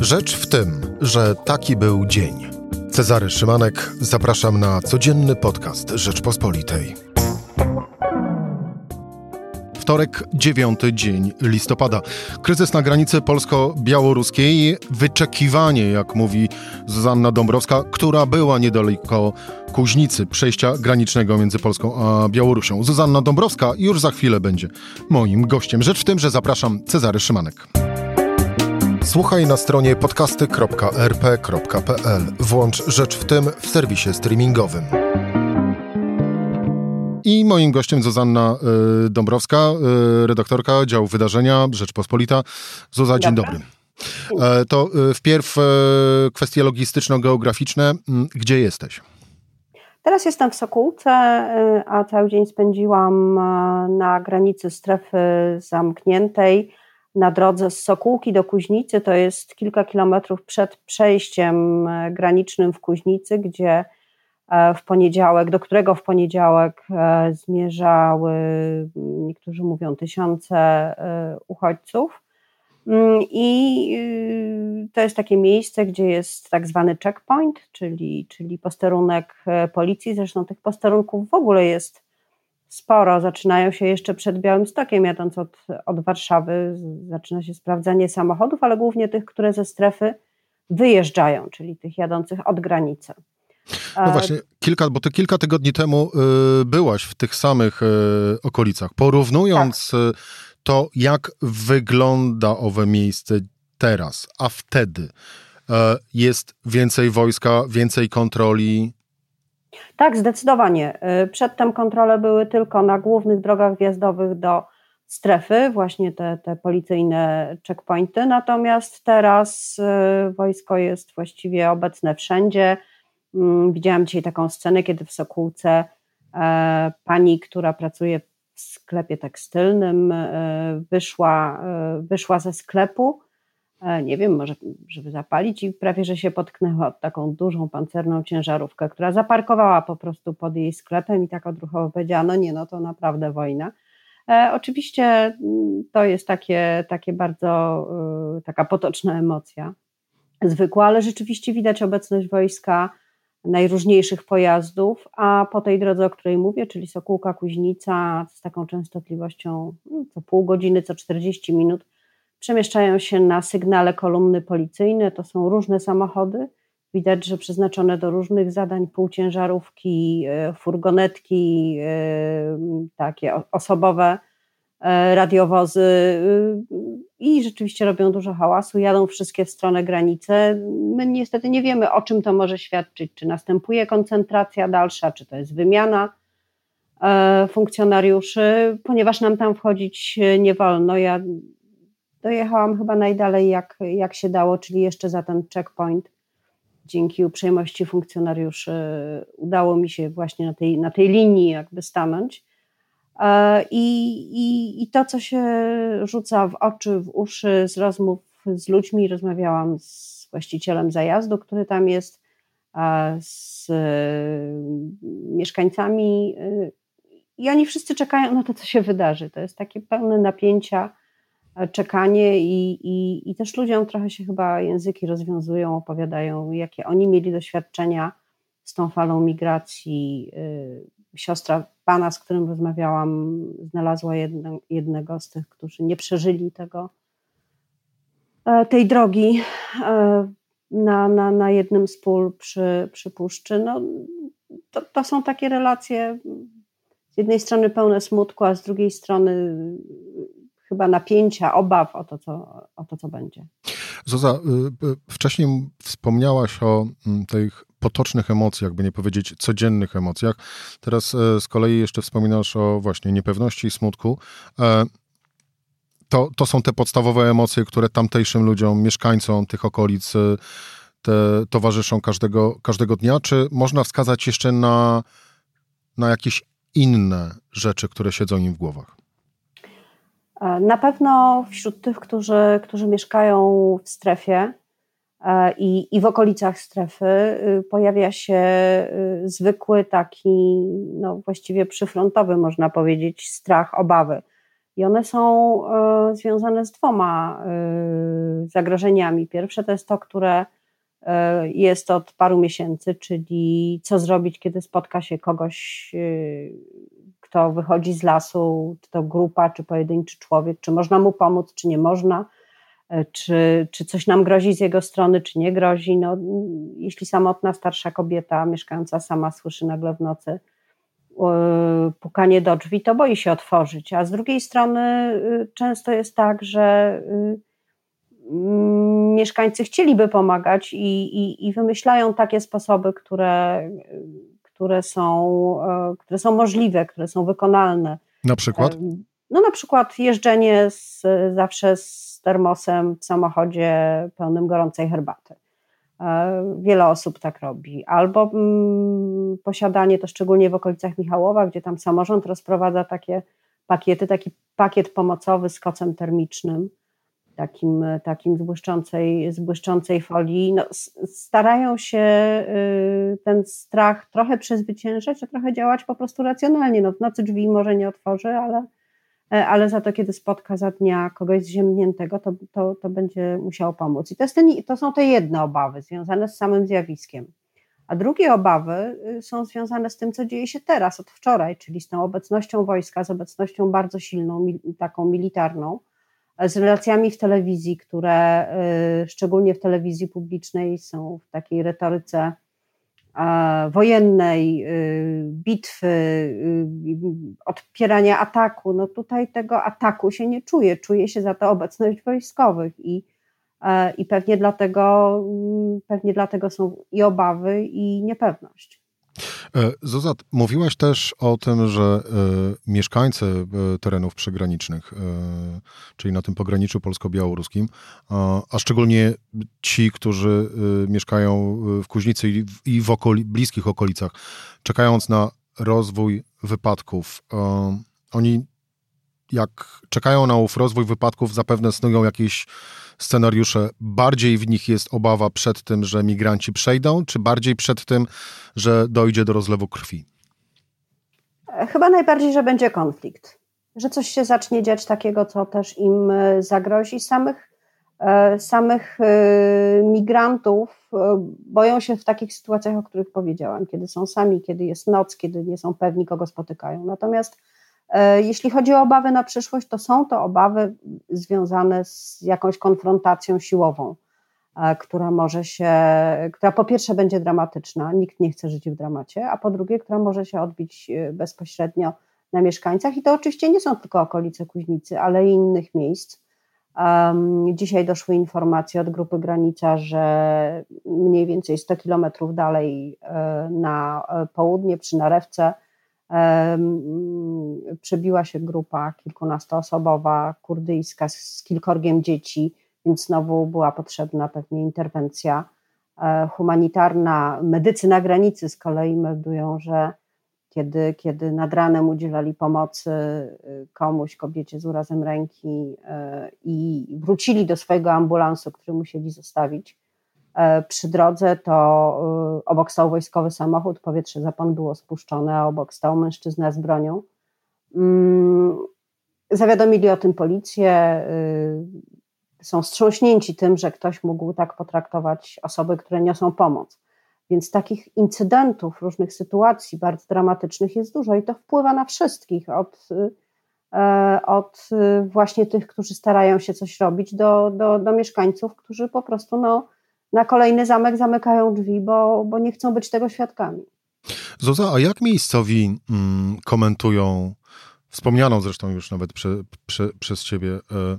Rzecz w tym, że taki był dzień. Cezary Szymanek, zapraszam na codzienny podcast Rzeczpospolitej. Wtorek, dziewiąty dzień listopada. Kryzys na granicy polsko-białoruskiej. Wyczekiwanie, jak mówi Zuzanna Dąbrowska, która była niedaleko Kuźnicy, przejścia granicznego między Polską a Białorusią. Zuzanna Dąbrowska już za chwilę będzie moim gościem. Rzecz w tym, że zapraszam Cezary Szymanek. Słuchaj na stronie podcasty.rp.pl. Włącz Rzecz w tym w serwisie streamingowym. I moim gościem Zuzanna y, Dąbrowska, y, redaktorka działu wydarzenia Rzeczpospolita. Zuza, dzień dobry. E, to y, wpierw e, kwestie logistyczno-geograficzne. Mm, gdzie jesteś? Teraz jestem w Sokółce, a cały dzień spędziłam na granicy strefy zamkniętej na drodze z Sokółki do Kuźnicy. To jest kilka kilometrów przed przejściem granicznym w Kuźnicy, gdzie E, w poniedziałek, do którego w poniedziałek e, zmierzały, niektórzy mówią, tysiące e, uchodźców. Mm, I to jest takie miejsce, gdzie jest tak zwany checkpoint, czyli, czyli posterunek policji. Zresztą tych posterunków w ogóle jest sporo. Zaczynają się jeszcze przed Białymstokiem, jadąc od, od Warszawy. Zaczyna się sprawdzanie samochodów, ale głównie tych, które ze strefy wyjeżdżają, czyli tych jadących od granicy. No właśnie, kilka, bo ty kilka tygodni temu y, byłaś w tych samych y, okolicach. Porównując tak. Y, to, jak wygląda owe miejsce teraz, a wtedy, jest więcej wojska, więcej kontroli? Tak, zdecydowanie. Przedtem kontrole były tylko na głównych drogach wjazdowych do strefy, właśnie te, te policyjne checkpointy, natomiast teraz wojsko jest właściwie obecne wszędzie. Mm, widziałam dzisiaj taką scenę, kiedy w Sokółce e, pani, która pracuje w sklepie tekstylnym, e, wyszła, e, wyszła ze sklepu, nie wiem, może żeby zapalić i prawie, że się potknęła od taką dużą pancerną ciężarówkę, która zaparkowała po prostu pod jej sklepem i tak odruchowo powiedziała, no nie, no to naprawdę wojna. E, oczywiście mm, to jest takie, takie bardzo taka potoczna emocja, zwykła, ale rzeczywiście widać obecność wojska najróżniejszych pojazdów, a po tej drodze, o której mówię, czyli Sokółka Kuźnica z taką częstotliwością no, co pół godziny, co 40 minut, przemieszczają się na sygnale kolumny policyjne. To są różne samochody, widać, że przeznaczone do różnych zadań, półciężarówki, e, furgonetki, e, takie osobowe E, radiowozy i rzeczywiście robią dużo hałasu, jadą wszystkie w stronę granicy. My niestety nie wiemy, o czym to może świadczyć, czy następuje koncentracja dalsza, czy to jest wymiana funkcjonariuszy, ponieważ nam tam wchodzić nie wolno. Ja dojechałam chyba najdalej, jak, jak się dało, czyli jeszcze za ten checkpoint. Dzięki uprzejmości funkcjonariuszy udało mi się właśnie na tej, na tej linii jakby stanąć. E, I, i, I to, co się rzuca w oczy, w uszy z rozmów z ludźmi, rozmawiałam z właścicielem zajazdu, który tam jest, z mieszkańcami, i oni wszyscy czekają na to, co się wydarzy. To jest takie pełne napięcia, e, czekanie, i, i, i też ludziom trochę się chyba języki rozwiązują, opowiadają, jakie oni mieli doświadczenia z tą falą migracji. Y, siostra pana, z którym rozmawiałam, znalazła jedno, jednego z tych, którzy nie przeżyli tego, e, tej drogi e, na, na, na jednym z pól przy, przy puszczy. No, to, to są takie relacje z jednej strony pełne smutku, a z drugiej strony chyba napięcia, obaw o to, co, o to, co będzie. Zoza, y, y, wcześniej wspomniałaś o tych potocznych emocjach, jakby nie powiedzieć codziennych emocjach. Teraz e, z kolei jeszcze wspominasz o właśnie niepewności i smutku. E, to, to są te podstawowe emocje, które tamtejszym ludziom, mieszkańcom tych okolic e, te towarzyszą każdego, każdego dnia. Czy można wskazać jeszcze na, na jakieś inne rzeczy, które siedzą im w głowach? Na pewno wśród tych, którzy, którzy mieszkają w strefie, E, i, i w okolicach strefy y, pojawia się y, zwykły taki, no właściwie przyfrontowy, można powiedzieć, strach, obawy. I one są e, związane z dwoma e, zagrożeniami. Pierwsze to jest to, które e, jest od paru miesięcy, czyli co zrobić, kiedy spotka się kogoś, kto wychodzi z lasu, czy to grupa, czy pojedynczy człowiek, czy można mu pomóc, czy nie można, czy, czy coś nam grozi z jego strony, czy nie grozi. No, jeśli samotna starsza kobieta mieszkająca sama słyszy nagle w nocy E, pukanie do drzwi, to boi się otworzyć. A z drugiej strony y, często jest tak, że mieszkańcy chcieliby pomagać i, i, i wymyślają takie sposoby, które, które, są, e, które są możliwe, które są wykonalne. Na przykład? No na przykład jeżdżenie z, zawsze z termosem w samochodzie pełnym gorącej herbaty. E, wiele osób tak robi. Albo mm, posiadanie to szczególnie w okolicach Michałowa, gdzie tam samorząd rozprowadza takie pakiety, taki pakiet pomocowy z kocem termicznym, takim, takim z, błyszczącej, z błyszczącej folii. No, starają się y, ten strach trochę przezwyciężać, a trochę działać po prostu racjonalnie. No, w nocy drzwi może nie otworzy, ale E, ale za to, kiedy spotka za dnia kogoś zziemniętego, to, to, to będzie musiało pomóc. I to, jest ten, to są te jedne obawy związane z samym zjawiskiem. A drugie obawy y, są związane z tym, co dzieje się teraz, od wczoraj, czyli z tą obecnością wojska, z obecnością bardzo silną, taką militarną, z relacjami w telewizji, które y, szczególnie w telewizji publicznej są w takiej retoryce wojennej, y, bitwy, y, odpierania ataku, no tutaj tego ataku się nie czuje, czuje się za to obecność wojskowych i, e, i pewnie dlatego, mm, pewnie dlatego są i obawy, i niepewność. E, Zuzat, mówiłaś też o tym, że e, mieszkańcy e, terenów przygranicznych, czyli na tym pograniczu polsko-białoruskim, a szczególnie ci, którzy mieszkają w Kuźnicy i w okoli, bliskich okolicach, czekając na rozwój wypadków, oni jak czekają na ów rozwój wypadków, zapewne snują jakieś scenariusze, bardziej w nich jest obawa przed tym, że migranci przejdą, czy bardziej przed tym, że dojdzie do rozlewu krwi? Chyba najbardziej, że będzie konflikt. Że coś się zacznie dziać takiego, co też im e, zagrozi. Samych, e, samych e, migrantów boją się w takich sytuacjach, o których powiedziałam, kiedy są sami, kiedy jest noc, kiedy nie są pewni, kogo spotykają. Natomiast E, jeśli chodzi o obawy na przyszłość, to są to obawy związane z jakąś konfrontacją siłową, e, która może się, która po pierwsze będzie dramatyczna, nikt nie chce żyć w dramacie, a po drugie, która może się odbić e, bezpośrednio na mieszkańcach. I to oczywiście nie są tylko okolice Kuźnicy, ale i innych miejsc. Dzisiaj doszły informacje od grupy Granica, że mniej więcej 100 kilometrów dalej na południe przy Narewce przebiła się grupa kilkunastoosobowa, kurdyjska, z kilkorgiem dzieci, więc znowu była potrzebna pewnie interwencja e, humanitarna. Medycy na granicy z kolei meldują, że kiedy, kiedy nad ranem udzielali pomocy y, komuś, kobiecie z urazem ręki e, i wrócili do swojego ambulansu, który musieli zostawić, E, przy drodze to e, obok stał wojskowy samochód, powietrze zapon było spuszczone, a obok stał mężczyzna z bronią. Mm, zawiadomili o tym policję. E, są wstrząśnięci tym, że ktoś mógł tak potraktować osoby, które niosą pomoc. Więc takich incydentów, różnych sytuacji bardzo dramatycznych jest dużo i to wpływa na wszystkich, od, od właśnie tych, którzy starają się coś robić, do, do, do mieszkańców, którzy po prostu no, na kolejny zamek zamykają drzwi, bo, bo nie chcą być tego świadkami. Zuza, a jak miejscowi mm, komentują wspomnianą zresztą już nawet prze, prze, przez ciebie e, e,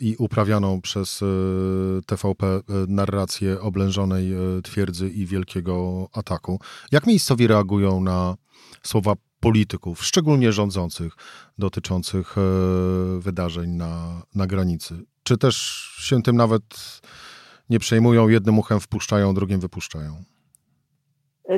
i uprawianą przez e, TVP narrację oblężonej twierdzy i wielkiego ataku. Jak miejscowi reagują na słowa polityków, szczególnie rządzących, dotyczących wydarzeń na, na granicy? Czy też się tym nawet nie przejmują, jednym uchem wpuszczają, drugim wypuszczają?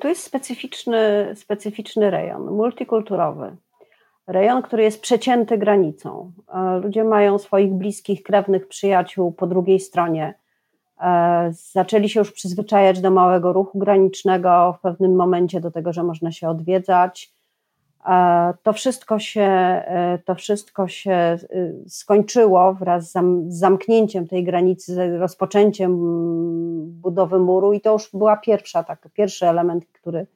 Tu jest specyficzny, specyficzny rejon, multikulturowy. Rejon, który jest przecięty granicą. E, ludzie mają swoich bliskich, krewnych przyjaciół po drugiej stronie. E, zaczęli się już przyzwyczajać do małego ruchu granicznego, w pewnym momencie do tego, że można się odwiedzać. To wszystko się, to wszystko się skończyło wraz z zamknięciem tej granicy, z rozpoczęciem budowy muru i to już była pierwsza, tak, pierwszy element, który,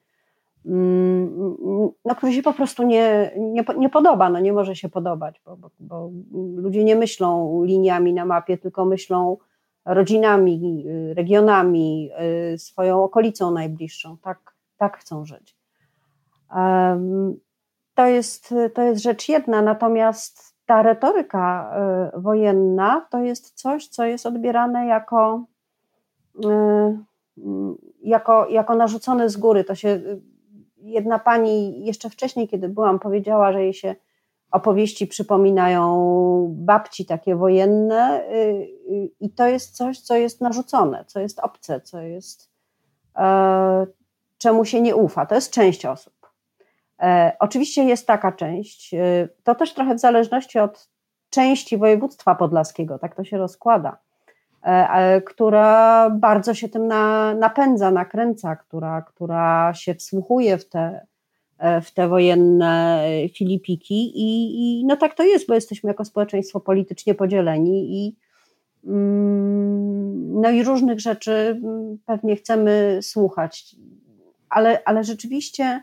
no, który się po prostu nie, nie, nie podoba, no nie może się podobać, bo, bo, bo ludzie nie myślą liniami na mapie, tylko myślą rodzinami, regionami, swoją okolicą najbliższą. Tak, tak chcą żyć. To jest, to jest rzecz jedna, natomiast ta retoryka y, wojenna to jest coś, co jest odbierane jako, y, jako, jako narzucone z góry. To się jedna pani jeszcze wcześniej, kiedy byłam, powiedziała, że jej się opowieści przypominają babci takie wojenne, y, i to jest coś, co jest narzucone, co jest obce, co jest e, czemu się nie ufa. To jest część osób. E, oczywiście jest taka część, e, to też trochę w zależności od części województwa podlaskiego, tak to się rozkłada, która bardzo się tym na, napędza, nakręca, która, która się wsłuchuje w te, w te wojenne filipiki i, i no tak to jest, bo jesteśmy jako społeczeństwo politycznie podzieleni i mm, no i różnych rzeczy mm, pewnie chcemy słuchać, ale, ale rzeczywiście E,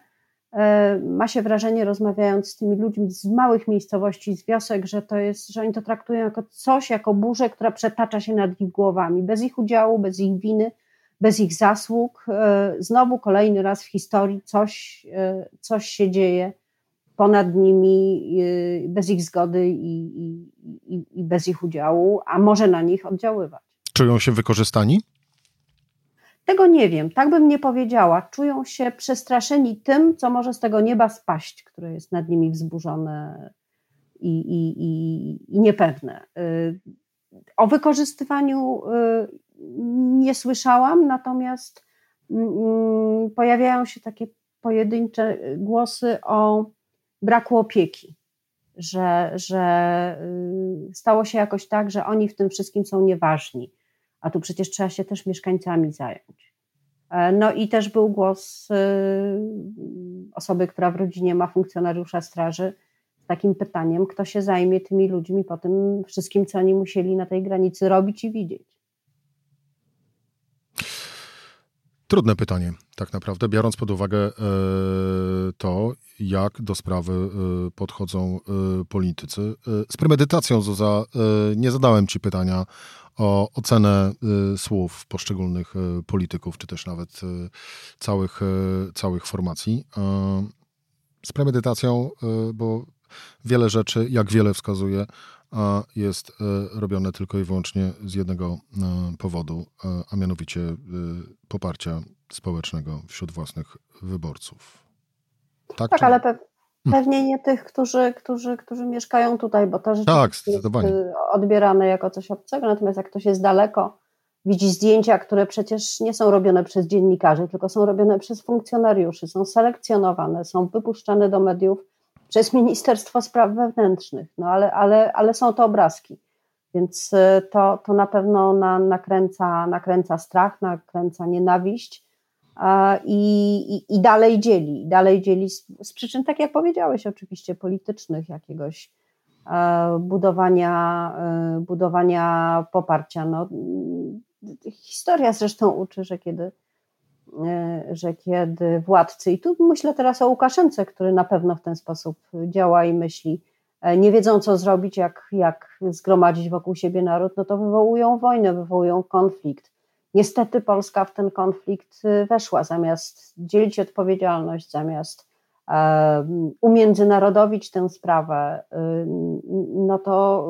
ma się wrażenie, rozmawiając z tymi ludźmi z małych miejscowości, z wiosek, że to jest, że oni to traktują jako coś, jako burzę, która przetacza się nad ich głowami, bez ich udziału, bez ich winy, bez ich zasług. E, znowu kolejny raz w historii coś, e, coś się dzieje ponad nimi, bez ich zgody i, i, i bez ich udziału, a może na nich oddziaływać. Czują się wykorzystani? Tego nie wiem, tak bym nie powiedziała. Czują się przestraszeni tym, co może z tego nieba spaść, które jest nad nimi wzburzone i, i, i, i niepewne. Y, o wykorzystywaniu y, nie słyszałam, natomiast mm, pojawiają się takie pojedyncze głosy o braku opieki, że, że y, stało się jakoś tak, że oni w tym wszystkim są nieważni a tu przecież trzeba się też mieszkańcami zająć. E, no i też był głos y, osoby, która w rodzinie ma funkcjonariusza straży z takim pytaniem, kto się zajmie tymi ludźmi po tym wszystkim, co oni musieli na tej granicy robić i widzieć. Trudne pytanie, tak naprawdę, biorąc pod uwagę e, to, jak do sprawy e, podchodzą politycy. Z premedytacją, Zuza, nie zadałem Ci pytania o ocenę y, słów poszczególnych y, polityków, czy też nawet y, całych, całych formacji. Z premedytacją, bo wiele rzeczy, jak wiele wskazuje, jest robione tylko i wyłącznie z jednego powodu, a mianowicie poparcia społecznego wśród własnych wyborców. Tak, tak ale pe Pewnie nie tych, którzy, którzy, którzy mieszkają tutaj, bo to rzeczywiście tak, jest y, odbierane jako coś obcego, natomiast jak ktoś jest daleko, widzi zdjęcia, które przecież nie są robione przez dziennikarzy, tylko są robione przez funkcjonariuszy, są selekcjonowane, są wypuszczane do mediów przez Ministerstwo Spraw Wewnętrznych, no ale, ale, ale są to obrazki, więc y, to, to na pewno na, nakręca, nakręca strach, nakręca nienawiść, i, i, dalej dzieli, dalej dzieli z, z, przyczyn, tak jak powiedziałeś, oczywiście politycznych, jakiegoś e, budowania, e, budowania poparcia. No, historia zresztą uczy, że kiedy, e, że kiedy władcy, i tu myślę teraz o Łukaszence, który na pewno w ten sposób działa i myśli, nie wiedzą co zrobić, jak, jak zgromadzić wokół siebie naród, no to wywołują wojnę, wywołują konflikt Niestety Polska w ten konflikt y, weszła, zamiast dzielić odpowiedzialność, zamiast umiędzynarodowić tę sprawę, no to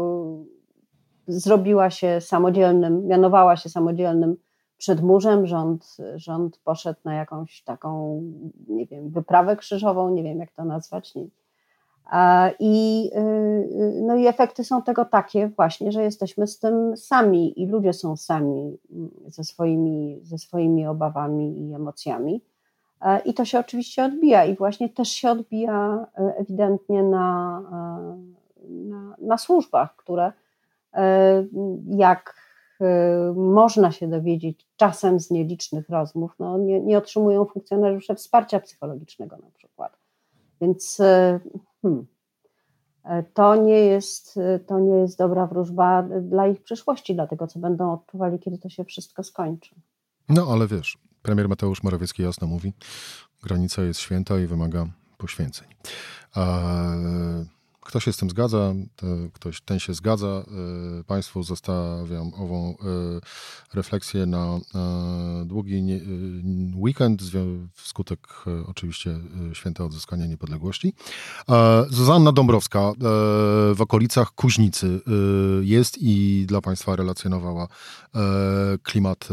y, zrobiła się samodzielnym, mianowała się samodzielnym przedmurzem, rząd, rząd poszedł na jakąś taką, nie wiem, wyprawę krzyżową, nie wiem jak to nazwać, nie, i, y, y, no i efekty są tego takie właśnie, że jesteśmy z tym sami i ludzie są sami mm, ze swoimi, ze swoimi obawami i emocjami. I to się oczywiście odbija i właśnie też się odbija e, ewidentnie na, e, na, na służbach, które e, jak można się dowiedzieć czasem z nielicznych rozmów, no nie, nie otrzymują funkcjonariusze wsparcia psychologicznego na przykład Więc hmm, to, nie jest, to nie jest dobra wróżba dla ich przyszłości, dla tego, co będą odczuwali, kiedy to się wszystko skończy. No ale wiesz, premier Mateusz Morawiecki jasno mówi, granica jest święta i wymaga poświęceń. Kto się z tym zgadza, ktoś ten się zgadza. E, państwu zostawiam ową e, refleksję na e, długi weekend, wskutek oczywiście święta odzyskania niepodległości. Zuzanna Dąbrowska w okolicach Kuźnicy jest i dla Państwa relacjonowała klimat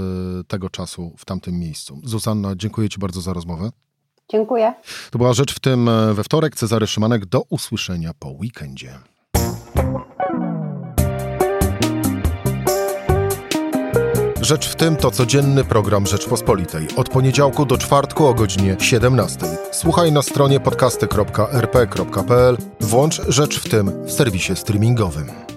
tego czasu w tamtym miejscu. Zuzanna, dziękuję Ci bardzo za rozmowę. Dziękuję. To była rzecz w tym e, we wtorek. Cezary Szymanek. Do usłyszenia po weekendzie. Rzecz w tym to codzienny program Rzeczpospolitej. Od poniedziałku do czwartku o godzinie 17. Słuchaj na stronie podcasty.rp.pl. Włącz Rzecz w tym w serwisie streamingowym.